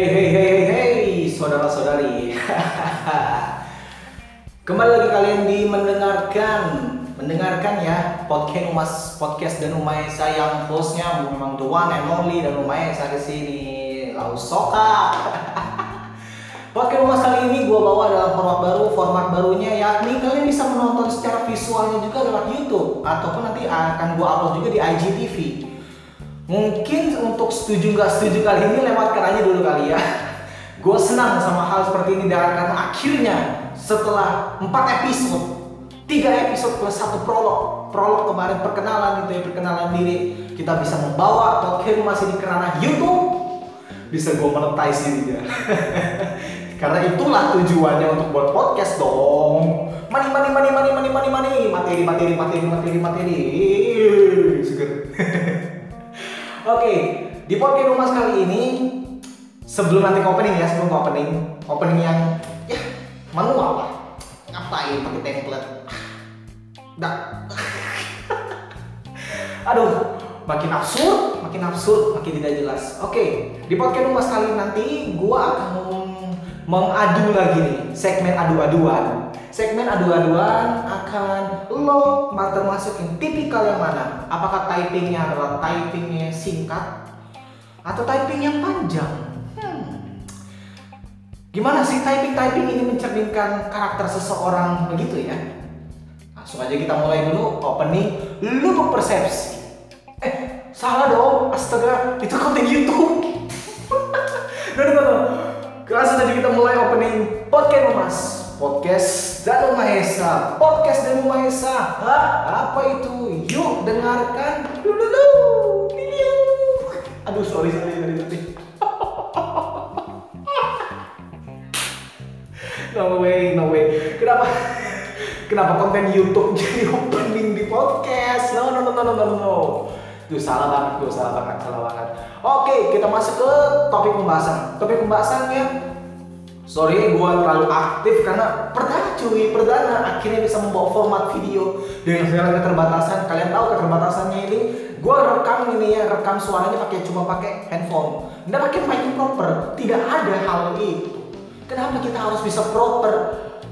Hey hey hey hey hey saudara-saudari. Kembali lagi kalian di mendengarkan mendengarkan ya podcast Umas podcast dan Umaesa yang hostnya memang the one and only dan Umaesa di sini Lausoka. Podcast Umas kali ini gue bawa dalam format baru, format barunya yakni kalian bisa menonton secara visualnya juga lewat YouTube ataupun nanti akan gue upload juga di IGTV. Mungkin untuk setuju nggak setuju kali ini lewatkan aja dulu kali ya. Gue senang sama hal seperti ini dan karena akhirnya setelah 4 episode, 3 episode plus satu prolog, prolog kemarin perkenalan itu ya perkenalan diri, kita bisa membawa podcast masih di kerana YouTube, bisa gue monetize dirinya. karena itulah tujuannya untuk buat podcast dong. Mani mani mani mani mani mani mani materi materi materi materi materi. Oke, di podcast rumah kali ini sebelum nanti opening ya, sebelum opening, opening yang ya manual lah. Ngapain pakai template? Dah. Aduh, makin absurd, makin absurd, makin tidak jelas. Oke, di podcast rumah kali ini nanti gua akan mengadu lagi nih, segmen adu-aduan. Segmen adu-aduan akan lo termasuk yang tipikal yang mana? Apakah typingnya adalah typingnya singkat atau typing yang panjang? Hmm. Gimana sih typing-typing ini mencerminkan karakter seseorang begitu ya? Langsung aja kita mulai dulu opening lubuk persepsi. Eh, salah dong. Astaga, itu konten YouTube. no. Langsung aja kita mulai opening podcast Mas. Podcast Danu Mahesa. Podcast Danu Mahesa. Hah? Apa itu? Yuk dengarkan dulu. Aduh, sorry, sorry, sorry, sorry. no way, no way. Kenapa? Kenapa konten YouTube jadi opening di podcast? No, no, no, no, no, no, no. Duh, salah banget, duh, salah banget, salah banget. Oke, kita masuk ke topik pembahasan. Topik pembahasannya Sorry, gue terlalu aktif karena perdana cuy, perdana akhirnya bisa membawa format video dengan segala keterbatasan. Kalian tahu keterbatasannya ini, gue rekam ini ya, rekam suaranya pakai cuma pakai handphone, nggak pakai mic proper. Tidak ada hal itu. Kenapa kita harus bisa proper?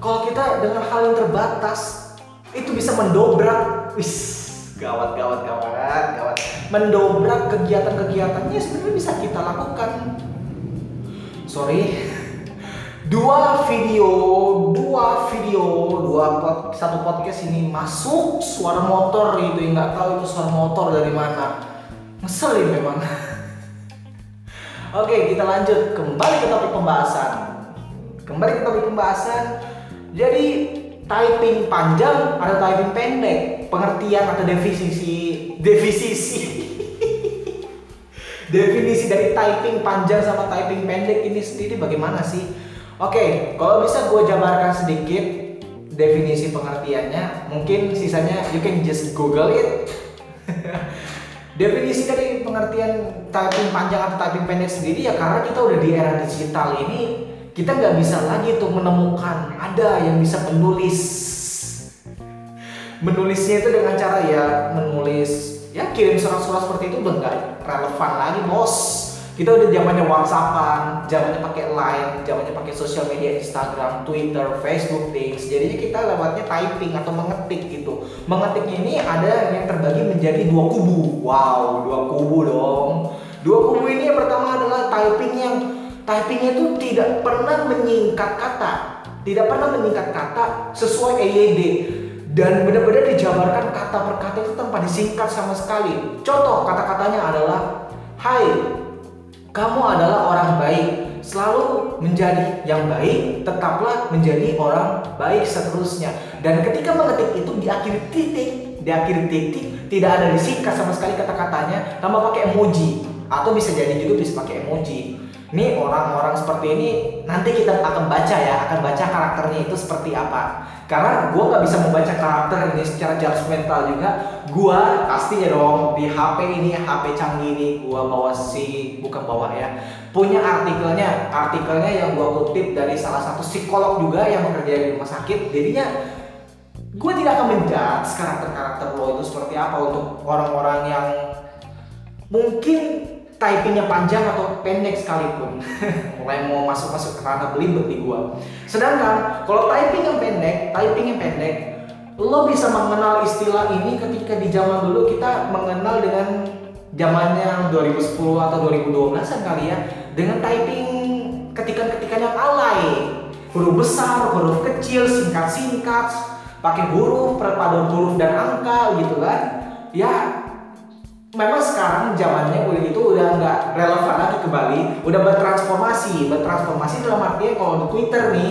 Kalau kita dengan hal yang terbatas, itu bisa mendobrak. Wis, gawat, gawat, gawat, gawat. Mendobrak kegiatan-kegiatannya sebenarnya bisa kita lakukan. Sorry, dua video, dua video, dua pod, satu podcast ini masuk suara motor itu nggak tahu itu suara motor dari mana. Ngeselin memang. Oke, kita lanjut kembali ke topik pembahasan. Kembali ke topik pembahasan. Jadi typing panjang atau typing pendek, pengertian atau definisi definisi definisi dari typing panjang sama typing pendek ini sendiri bagaimana sih? Oke, kalau bisa gue jabarkan sedikit definisi pengertiannya, mungkin sisanya you can just google it. definisi dari pengertian typing panjang atau typing pendek sendiri ya karena kita udah di era digital ini kita nggak bisa lagi tuh menemukan ada yang bisa menulis menulisnya itu dengan cara ya menulis ya kirim surat-surat seperti itu udah nggak relevan lagi bos kita udah zamannya WhatsAppan, zamannya pakai Line, zamannya pakai sosial media Instagram, Twitter, Facebook, Things. Jadinya kita lewatnya typing atau mengetik gitu. Mengetiknya ini ada yang terbagi menjadi dua kubu. Wow, dua kubu dong. Dua kubu ini yang pertama adalah typing yang typingnya itu tidak pernah menyingkat kata, tidak pernah menyingkat kata sesuai EYD dan benar-benar dijabarkan kata per kata itu tanpa disingkat sama sekali. Contoh kata-katanya adalah Hai, kamu adalah orang baik. Selalu menjadi yang baik, tetaplah menjadi orang baik seterusnya. Dan ketika mengetik itu di akhir titik, di akhir titik tidak ada disingkat sama sekali kata-katanya, tambah pakai emoji atau bisa jadi juga bisa pakai emoji. Ini orang-orang seperti ini nanti kita akan baca ya, akan baca karakternya itu seperti apa. Karena gue nggak bisa membaca karakter ini secara judgmental juga. Gue pastinya dong di HP ini, HP canggih ini, gue bawa si bukan bawa ya, punya artikelnya. Artikelnya yang gue kutip dari salah satu psikolog juga yang bekerja di rumah sakit. Jadinya gue tidak akan menjudge karakter-karakter lo itu seperti apa untuk orang-orang yang mungkin typingnya panjang atau pendek sekalipun. Mulai mau masuk masuk ke ranah belibet di gua. Sedangkan kalau typing yang pendek typing yang pendek lo bisa mengenal istilah ini ketika di zaman dulu kita mengenal dengan zamannya 2010 atau 2012an kali ya dengan typing ketikan-ketikan yang alay. Huruf besar, huruf kecil, singkat-singkat pakai huruf, perpaduan huruf dan angka gitu kan? Ya memang sekarang zamannya itu udah nggak relevan lagi kembali, udah bertransformasi, bertransformasi dalam artinya kalau di Twitter nih,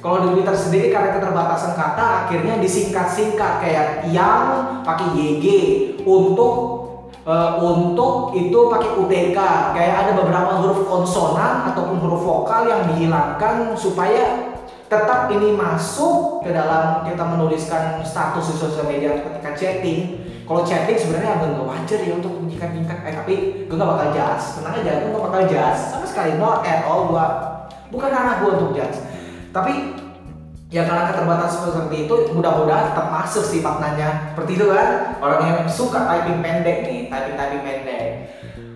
kalau di Twitter sendiri karena keterbatasan kata akhirnya disingkat-singkat kayak yang pakai YG untuk uh, untuk itu pakai UTK kayak ada beberapa huruf konsonan ataupun huruf vokal yang dihilangkan supaya tetap ini masuk ke dalam kita menuliskan status di sosial media ketika chatting kalau chatting sebenarnya agak nggak wajar ya untuk menyikat tingkat eh tapi gue gak bakal judge. Tenang aja gue gak bakal judge sama sekali. Not at all gue bukan anak gue untuk judge. Tapi ya karena keterbatasan seperti itu mudah-mudahan tetap masuk sih maknanya. Seperti itu kan orang yang suka typing pendek nih typing typing pendek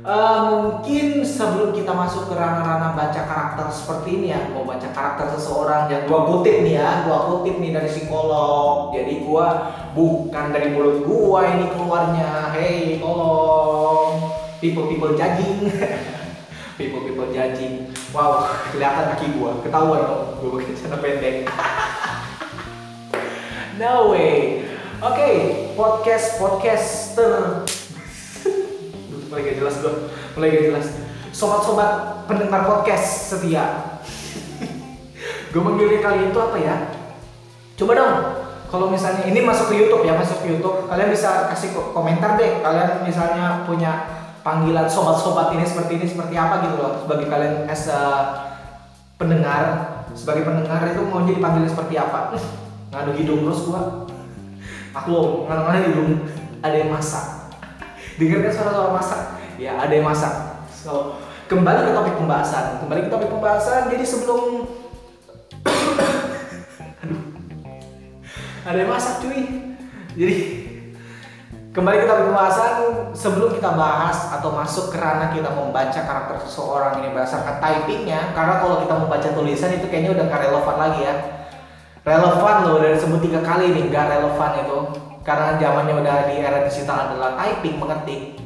Uh, mungkin sebelum kita masuk ke ranah-ranah baca karakter seperti ini ya, mau baca karakter seseorang yang gua kutip nih ya, gua kutip nih dari psikolog. Jadi gua bukan dari mulut gua ini keluarnya. Hey, tolong people people judging. people people judging. Wow, kelihatan kaki gua, ketahuan dong. Gua pakai celana pendek. no way. Oke, okay, podcast podcaster mulai gak jelas gue mulai gak jelas. Sobat-sobat pendengar podcast setia. Gue manggilnya kali itu apa ya? Coba dong. Kalau misalnya ini masuk ke YouTube ya masuk ke YouTube. Kalian bisa kasih komentar deh. Kalian misalnya punya panggilan sobat-sobat ini seperti ini seperti apa gitu loh. Sebagai kalian as a pendengar sebagai pendengar itu mau jadi panggilan seperti apa? Ngadu hidung terus gua. Maklum ngadu hidung. Ada yang masak dengarkan suara-suara masak? Ya ada yang masak. So kembali ke topik pembahasan. Kembali ke topik pembahasan. Jadi sebelum aduh ada yang masak cuy. Jadi kembali ke topik pembahasan. Sebelum kita bahas atau masuk ke ranah kita membaca karakter seseorang ini berdasarkan typingnya karena kalau kita membaca tulisan itu kayaknya udah gak relevan lagi ya. Relevan loh dari sebut tiga kali nih gak relevan itu karena zamannya udah di era digital adalah typing mengetik.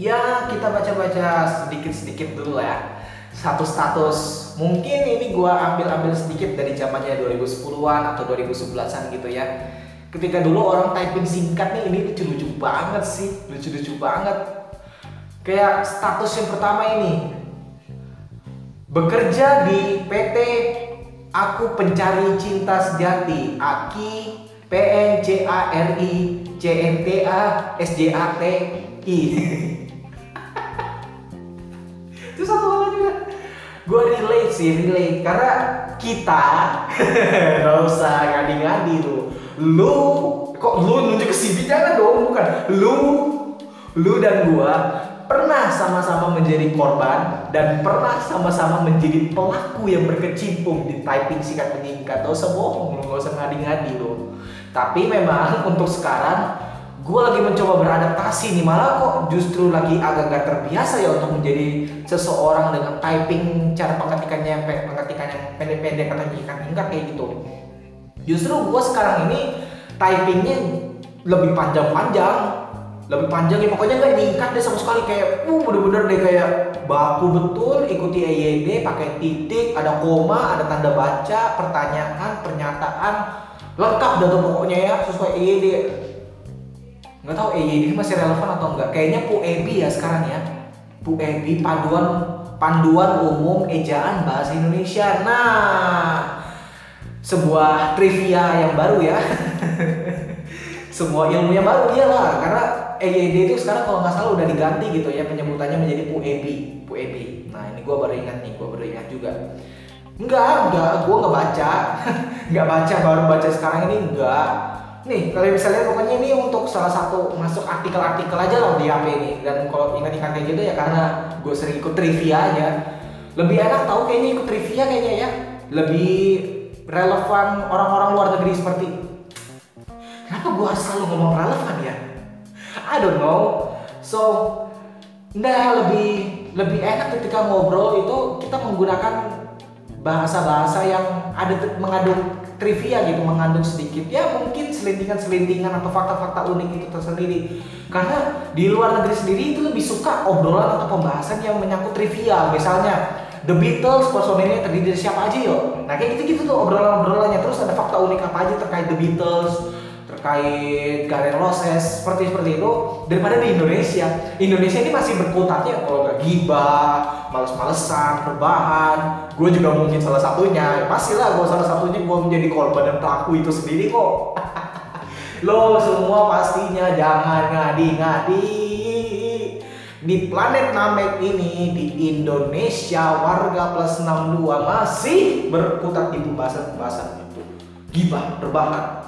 Ya kita baca-baca sedikit-sedikit dulu ya. Satu status. Mungkin ini gua ambil-ambil sedikit dari zamannya 2010-an atau 2011-an gitu ya. Ketika dulu orang typing singkat nih ini lucu-lucu banget sih. Lucu-lucu banget. Kayak status yang pertama ini. Bekerja di PT Aku Pencari Cinta Sejati Aki P N C A R I C N T A S J A T I. Itu satu hal juga. Gue relate sih relate. Karena kita nggak usah ngadi-ngadi lu lu kok lu nunjuk ke sini jangan dong bukan. Lu lu dan gua pernah sama-sama menjadi korban dan pernah sama-sama menjadi pelaku yang berkecimpung di typing singkat menyingkat. Gak usah bohong, lu gak usah ngadi-ngadi lu. Tapi memang untuk sekarang gue lagi mencoba beradaptasi nih. Malah kok justru lagi agak gak terbiasa ya untuk menjadi seseorang dengan typing cara pengetikannya yang pengetikan yang pendek-pendek atau nyingkat-nyingkat kayak gitu. Justru gue sekarang ini typingnya lebih panjang-panjang. Lebih panjang ya pokoknya nggak nyingkat deh sama sekali. Kayak uh bener-bener deh kayak baku betul ikuti EYD pakai titik ada koma ada tanda baca pertanyaan pernyataan lengkap dah tuh pokoknya ya sesuai EYD nggak tahu EYD masih relevan atau enggak kayaknya PUEBI ya sekarang ya. PUEBI panduan panduan umum ejaan bahasa Indonesia. Nah sebuah trivia yang baru ya. Semua ilmu yang baru iyalah. Karena EYD itu sekarang kalau nggak salah udah diganti gitu ya penyebutannya menjadi PUEBI PUEBI nah ini gue baru ingat nih gue baru ingat juga enggak enggak gue nggak baca. Nggak baca baru baca sekarang ini enggak. Nih kalau misalnya pokoknya ini untuk salah satu masuk artikel-artikel aja loh di HP ini. Dan kalau ingat-ingat kayak gitu ya karena gue sering ikut trivia aja. Lebih enak tahu kayaknya ikut trivia kayaknya ya. Lebih relevan orang-orang luar negeri seperti kenapa gue selalu ngomong relevan ya? I don't know. So Nah, lebih lebih enak ketika ngobrol itu kita menggunakan bahasa-bahasa yang ada mengandung trivia gitu, mengandung sedikit ya mungkin selintingan-selintingan atau fakta-fakta unik itu tersendiri. Karena di luar negeri sendiri itu lebih suka obrolan atau pembahasan yang menyangkut trivia. Misalnya The Beatles personilnya terdiri dari siapa aja yo. Nah kayak gitu-gitu tuh obrolan-obrolannya. Terus ada fakta unik apa aja terkait The Beatles, terkait Guns Roses seperti seperti itu daripada di Indonesia. Indonesia ini masih berkutatnya kalau nggak gibah males-malesan rebahan gue juga mungkin salah satunya. Pastilah gue salah satunya gue menjadi korban dan pelaku itu sendiri kok. Lo semua pastinya jangan ngadi-ngadi. Di planet Namek ini di Indonesia warga plus 62 masih berkutat di pembahasan-pembahasan itu. Gibah, rebahan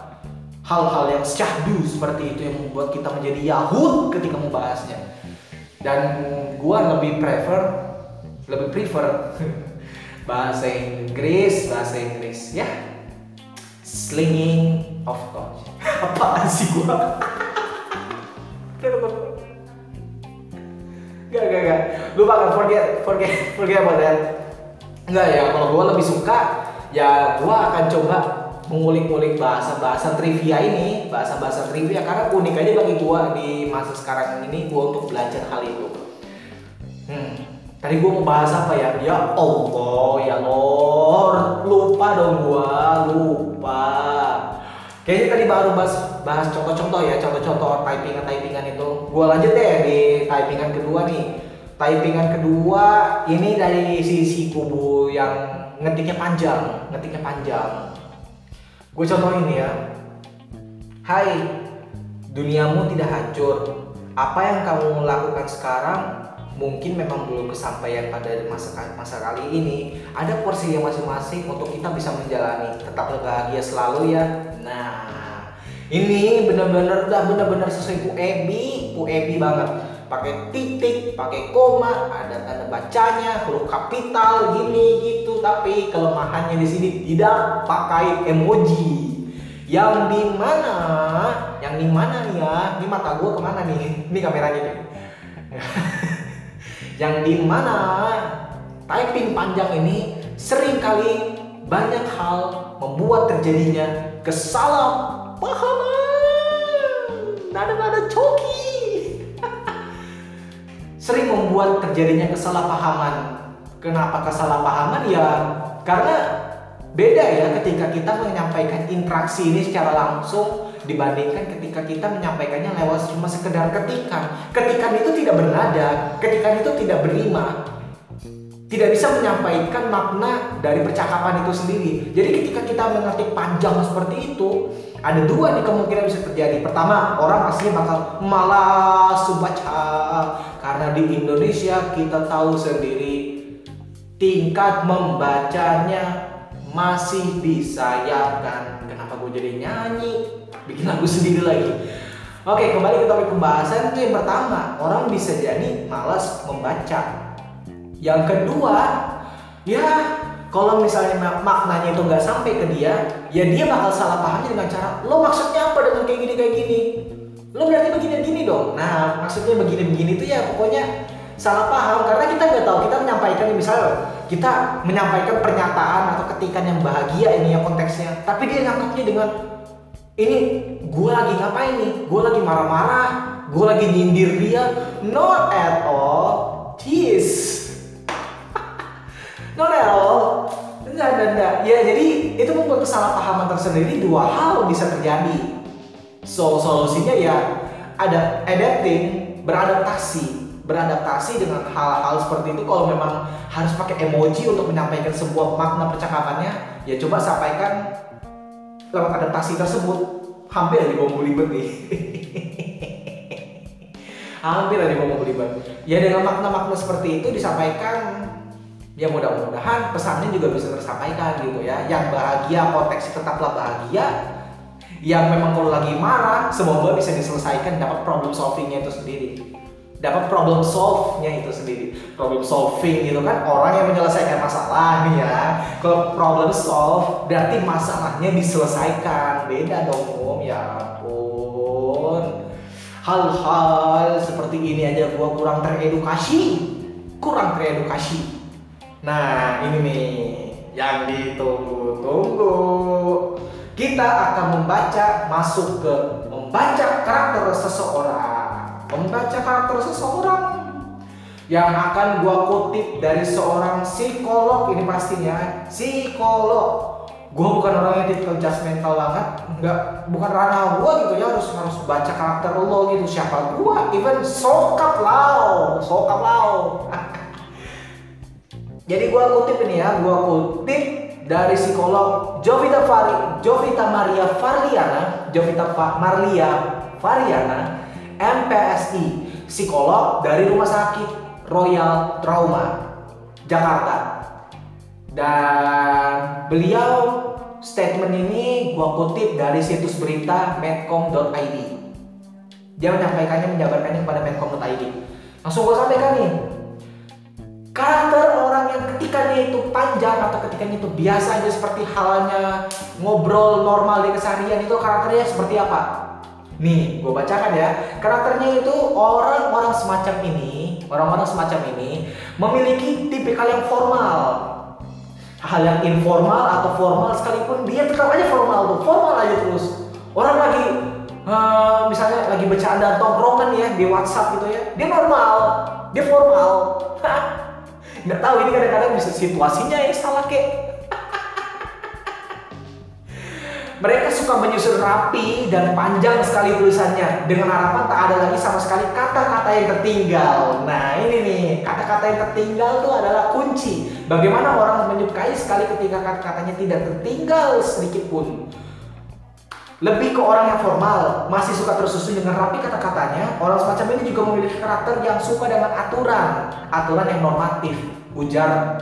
hal-hal yang syahdu seperti itu yang membuat kita menjadi Yahud ketika membahasnya. Dan gua lebih prefer lebih prefer bahasa Inggris bahasa Inggris ya. Slinging of thoughts apa sih gua? Gak gak gak. Bakal forget forget forget about that. Enggak ya kalau gua lebih suka ya gua akan coba mengulik-ulik bahasa-bahasa trivia ini, bahasa-bahasa trivia karena unik aja bagi gua di masa sekarang ini gua untuk belajar hal itu. Hmm, tadi gua mau bahas apa ya? Ya Allah, ya Lord, lupa dong gua, lupa. Kayaknya tadi baru bahas bahas contoh-contoh ya, contoh-contoh typingan-typingan itu. Gua lanjut deh di typingan kedua nih. Typingan kedua ini dari sisi kubu yang ngetiknya panjang, ngetiknya panjang Gue contohin ya. Hai, duniamu tidak hancur. Apa yang kamu lakukan sekarang mungkin memang belum kesampaian pada masa masa kali ini. Ada porsi yang masing-masing untuk kita bisa menjalani. Tetap bahagia selalu ya. Nah, ini benar-benar udah benar-benar sesuai Bu Ebi, Bu Ebi banget pakai titik, pakai koma, ada tanda bacanya, huruf kapital gini gitu. Tapi kelemahannya di sini tidak pakai emoji. Yang di mana? Yang di mana nih ya? Ini mata gue ke mana nih? Ini kameranya nih. yang di mana typing panjang ini sering kali banyak hal membuat terjadinya kesalahpahaman. Nada-nada coki sering membuat terjadinya kesalahpahaman. Kenapa kesalahpahaman? Ya karena beda ya ketika kita menyampaikan interaksi ini secara langsung dibandingkan ketika kita menyampaikannya lewat cuma sekedar ketikan. Ketikan itu tidak bernada, ketikan itu tidak berima. Tidak bisa menyampaikan makna dari percakapan itu sendiri. Jadi ketika kita mengerti panjang seperti itu, ada dua nih kemungkinan bisa terjadi. Pertama, orang pastinya bakal malas baca karena di Indonesia kita tahu sendiri tingkat membacanya masih disayangkan. Kenapa gue jadi nyanyi? Bikin lagu sendiri lagi. Oke, kembali ke topik pembahasan itu yang pertama, orang bisa jadi malas membaca. Yang kedua, ya kalau misalnya maknanya itu nggak sampai ke dia, ya dia bakal salah pahamnya dengan cara lo maksudnya apa dengan kayak gini kayak gini. Lo berarti begini gini dong. Nah maksudnya begini-begini itu ya pokoknya salah paham karena kita nggak tahu kita menyampaikan misalnya kita menyampaikan pernyataan atau ketikan yang bahagia ini ya konteksnya, tapi dia nangkapnya dengan ini gue lagi ngapain nih? Gue lagi marah-marah, gue lagi nyindir dia. Not at all. Jeez no no enggak enggak enggak. Ya jadi itu membuat kesalahpahaman tersendiri dua hal bisa terjadi. So solusinya ya ada adapting beradaptasi. Beradaptasi dengan hal-hal seperti itu kalau memang harus pakai emoji untuk menyampaikan sebuah makna percakapannya ya coba sampaikan lewat adaptasi tersebut. Hampir di bom libet nih. Hampir di bom libet ya dengan makna-makna seperti itu disampaikan ya mudah-mudahan pesannya juga bisa tersampaikan gitu ya. Yang bahagia konteks tetaplah bahagia. Yang memang kalau lagi marah semoga bisa diselesaikan dapat problem solvingnya itu sendiri. Dapat problem solve-nya itu sendiri. Problem solving itu kan orang yang menyelesaikan masalah nih ya. Kalau problem solve berarti masalahnya diselesaikan. Beda dong om. Ya ampun. Hal-hal seperti ini aja gue kurang teredukasi. Kurang teredukasi nah ini nih yang ditunggu-tunggu. Kita akan membaca masuk ke membaca karakter seseorang. Membaca karakter seseorang yang akan gua kutip dari seorang psikolog. Ini pastinya psikolog. Gue bukan orang yang tipikal judgmental banget. Nggak bukan ranah gue gitu ya. Harus harus baca karakter lo gitu. Siapa gue even sokap lau. Sokap lau jadi gue kutip ini ya gue kutip dari psikolog Jovita Fari Jovita Maria Farliana Jovita Fa, Marlia Fariana MPSI psikolog dari rumah sakit Royal Trauma Jakarta dan beliau statement ini gua kutip dari situs berita medcom.id. Dia menyampaikannya menjabarkannya kepada medcom.id. Langsung gua sampaikan nih. Karakter ketikanya itu panjang atau ketikanya itu biasa aja seperti halnya ngobrol normal di keseharian itu karakternya seperti apa? Nih, gue bacakan ya. Karakternya itu orang-orang semacam ini, orang-orang semacam ini memiliki tipikal yang formal, hal yang informal atau formal sekalipun dia tetap aja formal tuh. Formal aja terus. Orang lagi uh, misalnya lagi bercanda tongkrongan ya di WhatsApp gitu ya dia normal. Dia formal nggak tahu ini kadang-kadang bisa situasinya ya salah kek mereka suka menyusun rapi dan panjang sekali tulisannya dengan harapan tak ada lagi sama sekali kata-kata yang tertinggal. Nah ini nih kata-kata yang tertinggal itu adalah kunci. Bagaimana orang menyukai sekali ketika kata-katanya tidak tertinggal sedikit pun. Lebih ke orang yang formal, masih suka tersusun dengan rapi kata-katanya. Orang semacam ini juga memiliki karakter yang suka dengan aturan, aturan yang normatif. Ujar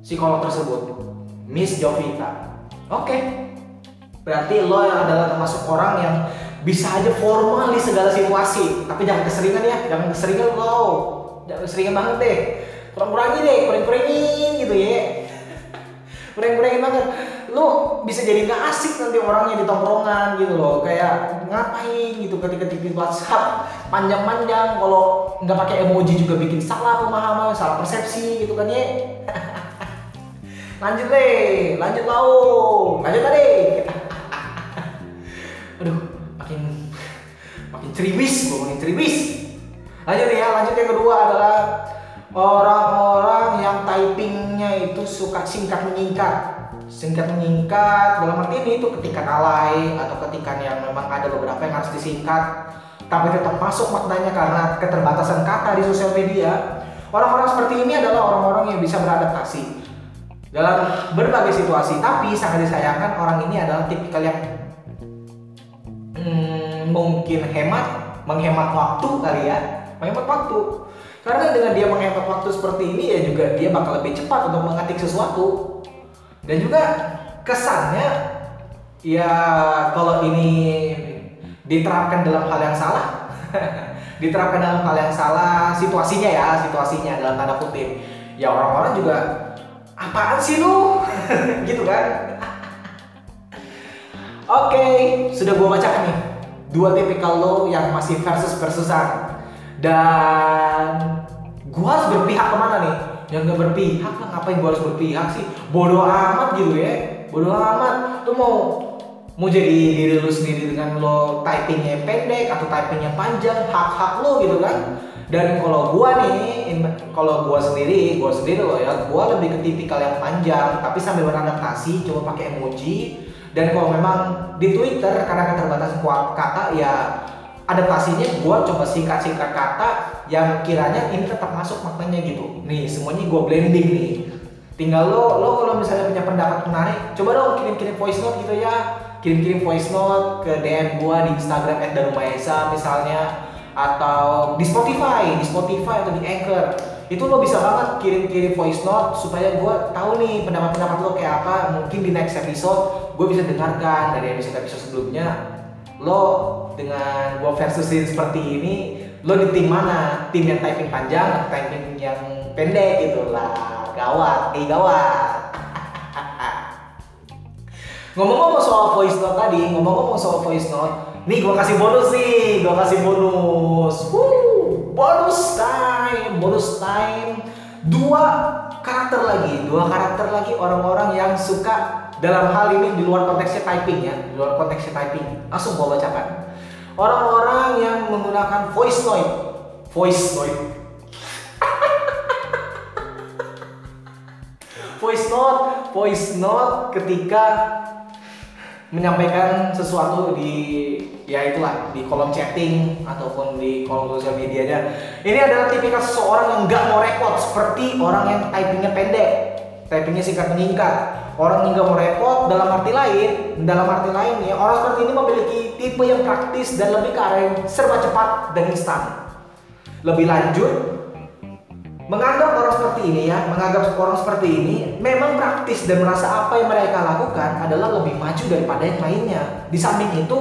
psikolog tersebut, Miss Jovita. Oke, okay. Berarti lo yang adalah termasuk orang yang bisa aja formal di segala situasi, tapi jangan keseringan ya, jangan keseringan lo, jangan keseringan banget deh, kurang-kurangin deh, kurang-kurangin gitu ya, kurang-kurangin banget. Lo bisa jadi nggak asik nanti orangnya di tongkrongan gitu loh, kayak ngapain? gitu ketika di WhatsApp. Panjang-panjang, kalau nggak pakai emoji juga bikin salah pemahaman, salah persepsi gitu kan ya. lanjut deh, lanjut lau, lanjut tadi. Aduh makin makin ceribis gue makin ceribis lanjut ya lanjut yang kedua adalah orang-orang yang typingnya itu suka singkat menyingkat singkat menyingkat dalam arti ini itu ketika alay atau ketika yang memang ada beberapa yang harus disingkat tapi tetap masuk maknanya karena keterbatasan kata di sosial media. Orang-orang seperti ini adalah orang-orang yang bisa beradaptasi dalam berbagai situasi tapi sangat disayangkan orang ini adalah tipikal yang hmm, mungkin hemat menghemat waktu kali ya menghemat waktu. Karena dengan dia menghemat waktu seperti ini ya juga dia bakal lebih cepat untuk mengetik sesuatu dan juga kesannya ya kalau ini diterapkan dalam hal yang salah diterapkan dalam hal yang salah situasinya ya situasinya dalam tanda kutip. Ya orang-orang juga apaan sih lu? Gitu kan. Oke, sudah gue bacakan nih dua tipikal lo yang masih versus versusan dan gue harus berpihak ke mana nih? Yang gak berpihak lah ngapain gue harus berpihak sih? Bodoh amat gitu ya, bodoh amat. Tuh mau mau jadi diri lu sendiri dengan lo typingnya pendek atau typingnya panjang, hak-hak lo gitu kan? Dan kalau gua nih, kalau gua sendiri, gua sendiri loh ya, gua lebih ke tipikal yang panjang, tapi sambil beradaptasi, coba pakai emoji, dan kalau memang di Twitter karena keterbatasan kata ya adaptasinya gue coba singkat-singkat kata yang kiranya ini tetap masuk maknanya gitu. Nih semuanya gue blending nih. Tinggal lo lo kalau misalnya punya pendapat menarik coba dong kirim-kirim voice note gitu ya. Kirim-kirim voice note ke DM gue di Instagram @darumaesa misalnya atau di Spotify di Spotify atau di Anchor. Itu lo bisa banget kirim-kirim voice note supaya gue tahu nih pendapat-pendapat lo kayak apa. Mungkin di next episode gue bisa dengarkan dari episode-episode sebelumnya. Lo dengan gue versusin seperti ini lo di tim mana? Tim yang typing panjang atau typing yang pendek gitu lah. Gawat eh gawat. Ngomong-ngomong soal voice note tadi ngomong-ngomong soal voice note nih gua kasih bonus nih gua kasih bonus. Woo, bonus time bonus time. Dua karakter lagi dua karakter lagi orang-orang yang suka dalam hal ini di luar konteksnya typing ya di luar konteksnya typing. Langsung gua bacakan orang-orang yang menggunakan voice note. Voice note. Voice note voice note ketika menyampaikan sesuatu di ya itulah di kolom chatting ataupun di kolom sosial medianya. Ini adalah tipikal seseorang yang nggak mau repot seperti orang yang typingnya pendek typingnya singkat menyingkat orang yang nggak mau repot dalam arti lain dalam arti lain ya orang seperti ini memiliki tipe yang praktis dan lebih ke arah yang serba cepat dan instan lebih lanjut menganggap orang seperti ini ya, menganggap orang seperti ini memang praktis dan merasa apa yang mereka lakukan adalah lebih maju daripada yang lainnya. Di samping itu,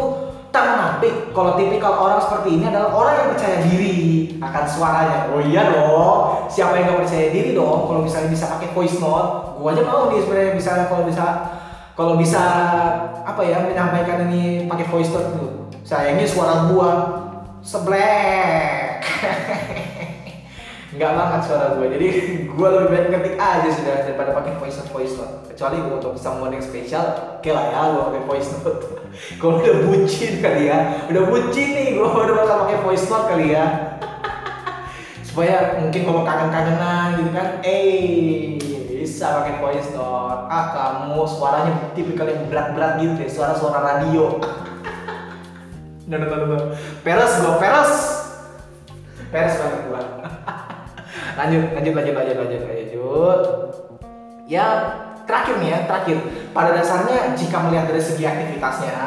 tak menampik kalau tipikal orang seperti ini adalah orang yang percaya diri akan suaranya. Oh iya dong, siapa yang gak percaya diri dong? Kalau misalnya bisa pakai voice note, gua aja mau nih sebenarnya misalnya kalau bisa kalau bisa apa ya menyampaikan ini pakai voice note tuh. Sayangnya suara gua seblek. nggak banget suara gue jadi gue lebih baik ngetik aja sudah daripada pakai voice note voice note kecuali gue untuk someone yang spesial oke lah ya gue pakai voice note kalau udah bucin kali ya udah bucin nih gue udah bakal pakai voice note kali ya supaya mungkin kalau kangen-kangenan gitu kan eh bisa pakai voice note. Ah kamu suaranya tipikal yang berat-berat gitu deh suara-suara radio. No no no no peres gue peres. Peres banget gue lanjut lanjut lanjut lanjut lanjut lanjut. Ya terakhir nih ya terakhir. Pada dasarnya jika melihat dari segi aktivitasnya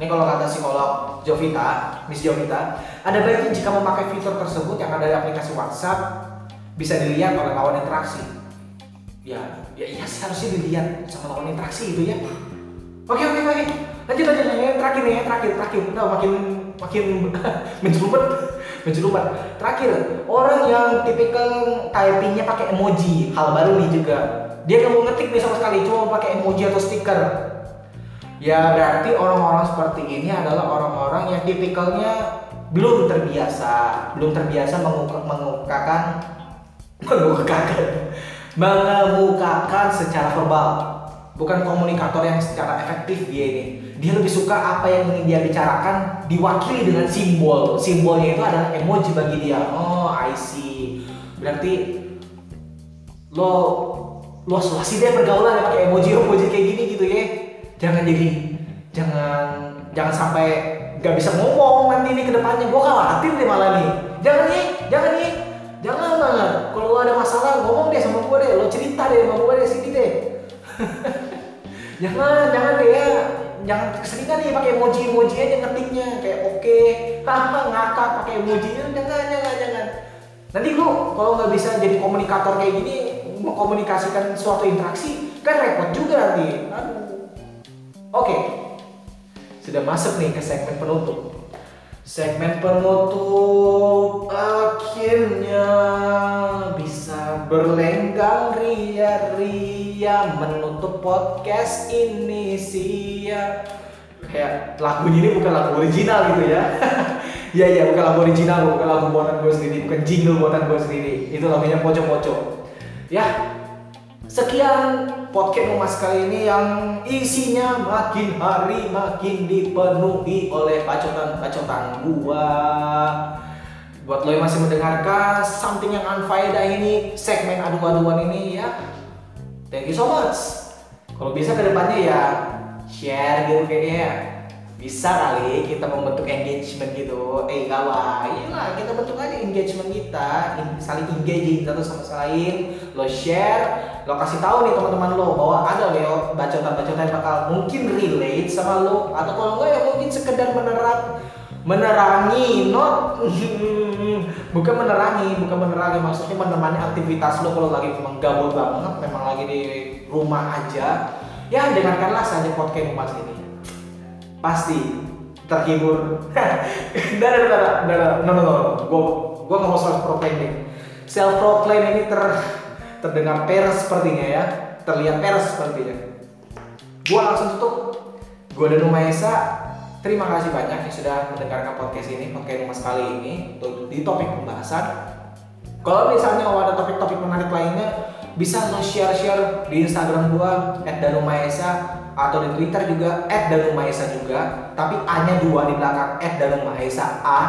ini kalau kata psikolog Jovita Miss Jovita ada baiknya jika memakai fitur tersebut yang ada di aplikasi WhatsApp bisa dilihat oleh lawan interaksi ya ya iya sih harusnya dilihat sama lawan interaksi itu ya oke oke oke lanjut lanjut lanjut terakhir nih ya terakhir terakhir udah makin makin menjerumet menjerumat. Terakhir, orang yang tipikal typingnya pakai emoji, hal baru nih juga. Dia nggak mau ngetik nih sama sekali, cuma pakai emoji atau stiker. Ya berarti orang-orang seperti ini adalah orang-orang yang tipikalnya belum terbiasa, belum terbiasa mengukakan mengukakan mengemukakan secara verbal. Bukan komunikator yang secara efektif dia ini. Dia lebih suka apa yang ingin dia bicarakan diwakili dengan simbol. Simbolnya itu adalah emoji bagi dia. Oh I see. Berarti lo lo sih deh pergaulan ya pakai emoji emoji kayak gini gitu ya jangan jadi jangan jangan sampai nggak bisa ngomong nanti ini ke depannya gue khawatir deh malah nih. Jangan nih jangan nih. Jangan banget kalau lo ada masalah ngomong deh sama gue deh. Lo cerita deh sama gue deh sini deh jangan jangan deh ya. Jangan keseringan nih pakai emoji emoji aja ngetiknya. Kayak oke okay, ngakak pakai emoji. Jangan jangan jangan nanti lu kalau nggak bisa jadi komunikator kayak gini mengkomunikasikan suatu interaksi kan repot juga nanti. Aduh oke. Okay. sudah masuk nih ke segmen penutup. Segmen penutup akhirnya bisa berlenggang ria-ria menutup podcast ini sia kayak lagu ini bukan lagu original gitu ya. Iya iya bukan lagu original bukan lagu buatan gue sendiri bukan jingle buatan gue sendiri. Itu lagunya pocok-pocok ya Sekian podcast Mas kali ini yang isinya makin hari makin dipenuhi oleh bacotan-bacotan gua. Buat lo yang masih mendengarkan something yang unfaedah ini, segmen adu-aduan ini ya. Thank you so much. Kalau bisa ke depannya ya share gitu kayaknya ya bisa kali kita membentuk engagement gitu eh kawan iyalah kita bentuk aja engagement kita saling engaging satu sama lain lo share lo kasih tahu nih teman-teman lo bahwa ada lo bacotan-bacotan yang bakal mungkin relate sama lo atau kalau enggak ya mungkin sekedar menerang menerangi not bukan menerangi bukan menerangi maksudnya menemani aktivitas lo kalau lagi memang gabut banget memang lagi di rumah aja ya dengarkanlah saja podcast mas ini pasti terhibur. Ada, tidak ada, no, no, no, gue gue nggak mau self proclaim nih. Self proclaim ini ter terdengar peres sepertinya ya, terlihat peres sepertinya. Gue langsung tutup. Gue dan Esa terima kasih banyak yang sudah mendengarkan podcast ini, podcast Mas kali ini di topik pembahasan. Kalau misalnya ada topik-topik menarik lainnya, bisa nge-share-share di Instagram gua @danumaesa atau di Twitter juga @danumaesa juga, tapi A-nya dua di belakang @danumaesa A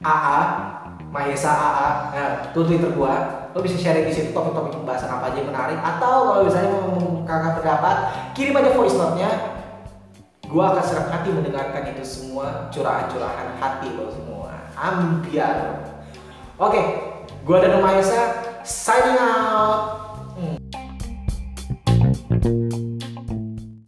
AA Mahesa AA. Nah, itu Twitter gua. Lo bisa share di situ topik-topik pembahasan apa aja yang menarik atau kalau misalnya mau mengungkapkan pendapat, kirim aja voice note-nya. Gua akan senang hati mendengarkan itu semua curahan-curahan hati lo semua. Ambiar. Oke, gua dan Mahesa signing out. Hmm.